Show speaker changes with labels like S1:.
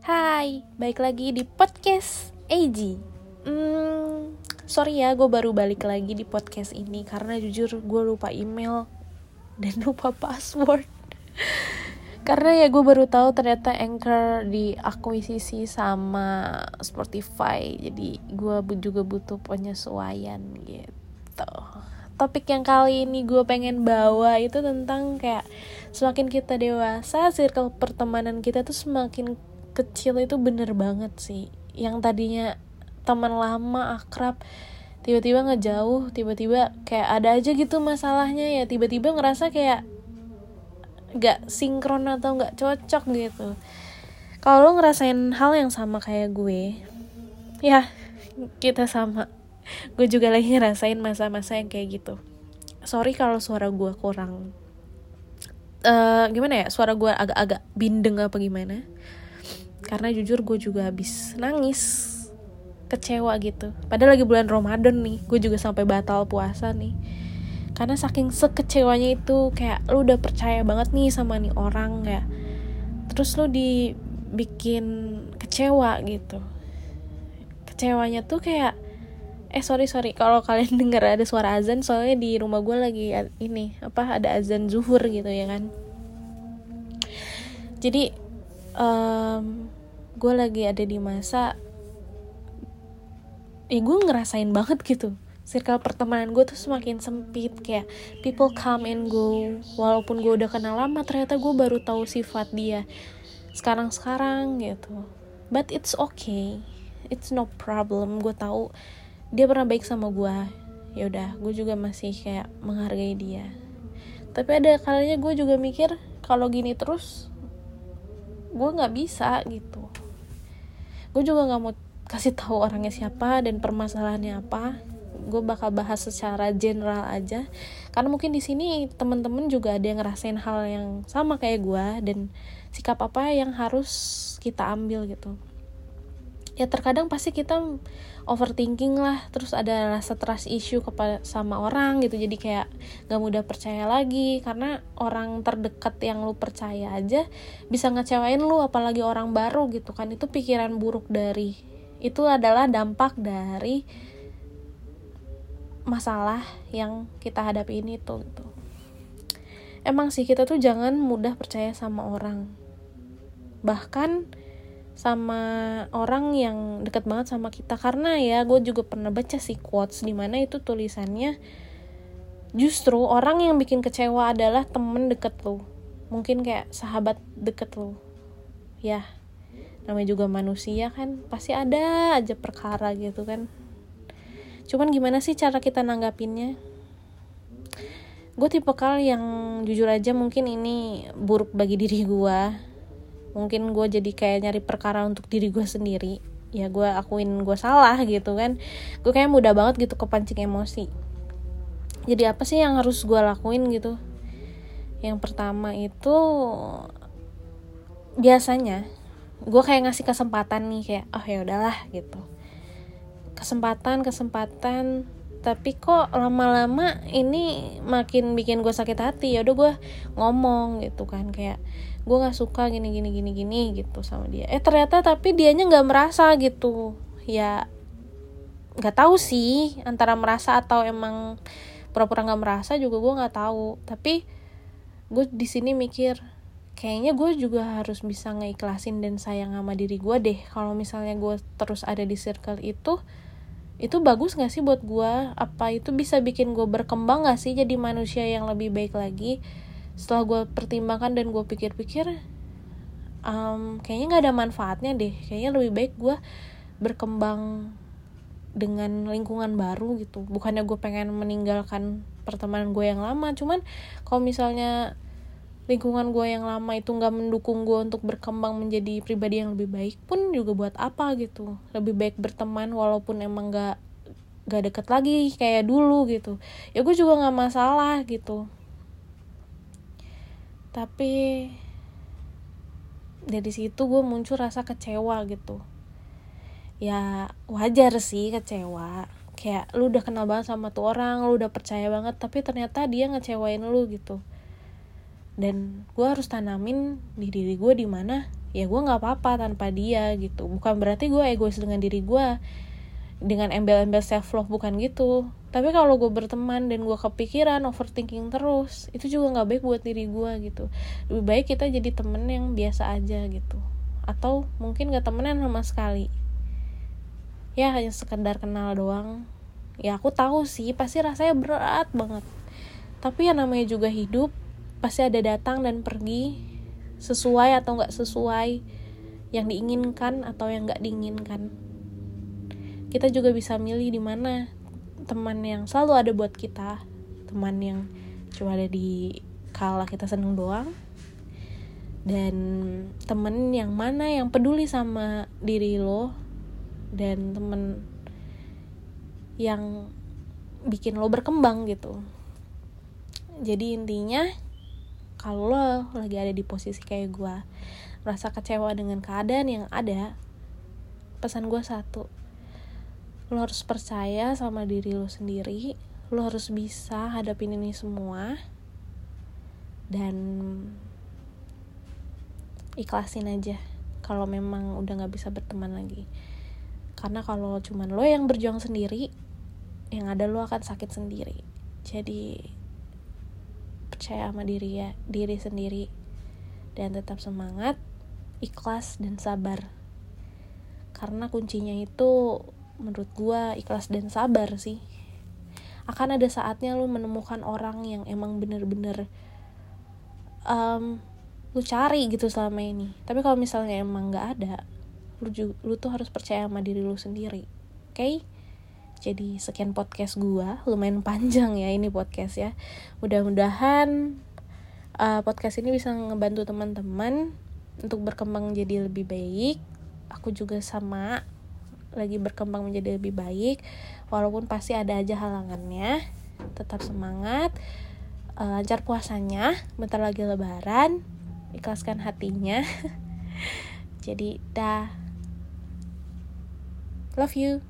S1: Hai, baik lagi di podcast AG. Hmm, sorry ya, gue baru balik lagi di podcast ini karena jujur gue lupa email dan lupa password. karena ya gue baru tahu ternyata Anchor diakuisisi sama Spotify, jadi gue juga butuh penyesuaian gitu topik yang kali ini gue pengen bawa itu tentang kayak semakin kita dewasa circle pertemanan kita tuh semakin kecil itu bener banget sih. Yang tadinya teman lama akrab tiba-tiba ngejauh tiba-tiba kayak ada aja gitu masalahnya ya. Tiba-tiba ngerasa kayak gak sinkron atau gak cocok gitu. Kalau lo ngerasain hal yang sama kayak gue ya kita sama. Gue juga lagi ngerasain masa-masa yang kayak gitu. Sorry kalau suara gue kurang. Uh, gimana ya? Suara gue agak-agak bindeng apa gimana karena jujur gue juga habis nangis kecewa gitu. Padahal lagi bulan Ramadan nih gue juga sampai batal puasa nih. Karena saking sekecewanya itu kayak lu udah percaya banget nih sama nih orang ya terus lu dibikin kecewa gitu. Kecewanya tuh kayak eh sorry sorry kalau kalian dengar ada suara azan soalnya di rumah gue lagi ini apa ada azan zuhur gitu ya kan? Jadi um, gue lagi ada di masa ya gue ngerasain banget gitu. Circle pertemanan gue tuh semakin sempit kayak people come and go. Walaupun gue udah kenal lama ternyata gue baru tahu sifat dia sekarang sekarang gitu. But it's okay. It's no problem. Gue tahu dia pernah baik sama gue. Ya udah gue juga masih kayak menghargai dia. Tapi ada kalanya gue juga mikir kalau gini terus gue nggak bisa gitu gue juga nggak mau kasih tahu orangnya siapa dan permasalahannya apa. Gue bakal bahas secara general aja. Karena mungkin di sini temen-temen juga ada yang ngerasain hal yang sama kayak gue dan sikap apa yang harus kita ambil gitu ya terkadang pasti kita overthinking lah terus ada rasa trust issue kepada sama orang gitu. Jadi kayak gak mudah percaya lagi karena orang terdekat yang lu percaya aja bisa ngecewain lu apalagi orang baru gitu kan. Itu pikiran buruk dari itu adalah dampak dari masalah yang kita hadapi ini tuh gitu. Emang sih kita tuh jangan mudah percaya sama orang. Bahkan sama orang yang deket banget sama kita. Karena ya gue juga pernah baca sih quotes di mana itu tulisannya justru orang yang bikin kecewa adalah temen deket lo mungkin kayak sahabat deket lo ya namanya juga manusia kan pasti ada aja perkara gitu kan. Cuman gimana sih cara kita nanggapinnya? Gue tipe kal yang jujur aja mungkin ini buruk bagi diri gue mungkin gue jadi kayak nyari perkara untuk diri gue sendiri. Ya gue akuin gue salah gitu kan. Gue kayak mudah banget gitu kepancing emosi. Jadi apa sih yang harus gue lakuin gitu? Yang pertama itu biasanya gue kayak ngasih kesempatan nih kayak oh ya udahlah gitu. Kesempatan kesempatan tapi kok lama-lama ini makin bikin gue sakit hati. Ya udah gue ngomong gitu kan kayak gue nggak suka gini gini gini gini gitu sama dia. Eh ternyata tapi dianya nggak merasa gitu. Ya nggak tahu sih antara merasa atau emang pura-pura nggak merasa juga gue nggak tahu. Tapi gue di sini mikir kayaknya gue juga harus bisa ngeikhlasin dan sayang sama diri gue deh. Kalau misalnya gue terus ada di circle itu itu bagus gak sih buat gue apa itu bisa bikin gue berkembang gak sih jadi manusia yang lebih baik lagi? Setelah gue pertimbangkan dan gue pikir-pikir um, kayaknya nggak ada manfaatnya deh. Kayaknya lebih baik gue berkembang dengan lingkungan baru gitu. Bukannya gue pengen meninggalkan pertemanan gue yang lama. Cuman kalau misalnya lingkungan gue yang lama itu nggak mendukung gue untuk berkembang menjadi pribadi yang lebih baik pun juga buat apa gitu. Lebih baik berteman walaupun emang nggak gak deket lagi kayak dulu gitu. Ya gue juga nggak masalah gitu. Tapi dari situ gue muncul rasa kecewa gitu. Ya wajar sih kecewa. Kayak lu udah kenal banget sama tuh orang lu udah percaya banget tapi ternyata dia ngecewain lu gitu dan gue harus tanamin di diri gue di mana ya gue nggak apa-apa tanpa dia gitu. Bukan berarti gue egois dengan diri gue dengan embel-embel self love bukan gitu. Tapi kalau gue berteman dan gue kepikiran overthinking terus itu juga nggak baik buat diri gue gitu. Lebih baik kita jadi temen yang biasa aja gitu. Atau mungkin gak temenan sama sekali. Ya hanya sekedar kenal doang. Ya aku tahu sih pasti rasanya berat banget. Tapi yang namanya juga hidup pasti ada datang dan pergi sesuai atau nggak sesuai yang diinginkan atau yang nggak diinginkan. Kita juga bisa milih di mana teman yang selalu ada buat kita teman yang cuma ada di kala kita seneng doang dan temen yang mana yang peduli sama diri lo dan temen yang bikin lo berkembang gitu. Jadi intinya kalau lo lagi ada di posisi kayak gue merasa kecewa dengan keadaan yang ada pesan gue satu. Lo harus percaya sama diri lo sendiri lo harus bisa hadapin ini semua dan ikhlasin aja kalau memang udah nggak bisa berteman lagi. Karena kalau cuman lo yang berjuang sendiri yang ada lo akan sakit sendiri. Jadi percaya sama diri ya diri sendiri. Dan tetap semangat ikhlas dan sabar. Karena kuncinya itu menurut gue ikhlas dan sabar sih. Akan ada saatnya lu menemukan orang yang emang bener-bener um, lu cari gitu selama ini. Tapi kalau misalnya emang nggak ada lu lu tuh harus percaya sama diri lu sendiri oke? okay? Jadi sekian podcast gua. Lumayan panjang ya ini podcast ya. Mudah-mudahan uh, podcast ini bisa ngebantu teman-teman untuk berkembang jadi lebih baik. Aku juga sama lagi berkembang menjadi lebih baik. Walaupun pasti ada aja halangannya tetap semangat. Uh, lancar puasanya bentar lagi lebaran ikhlaskan hatinya. Jadi dah. Love you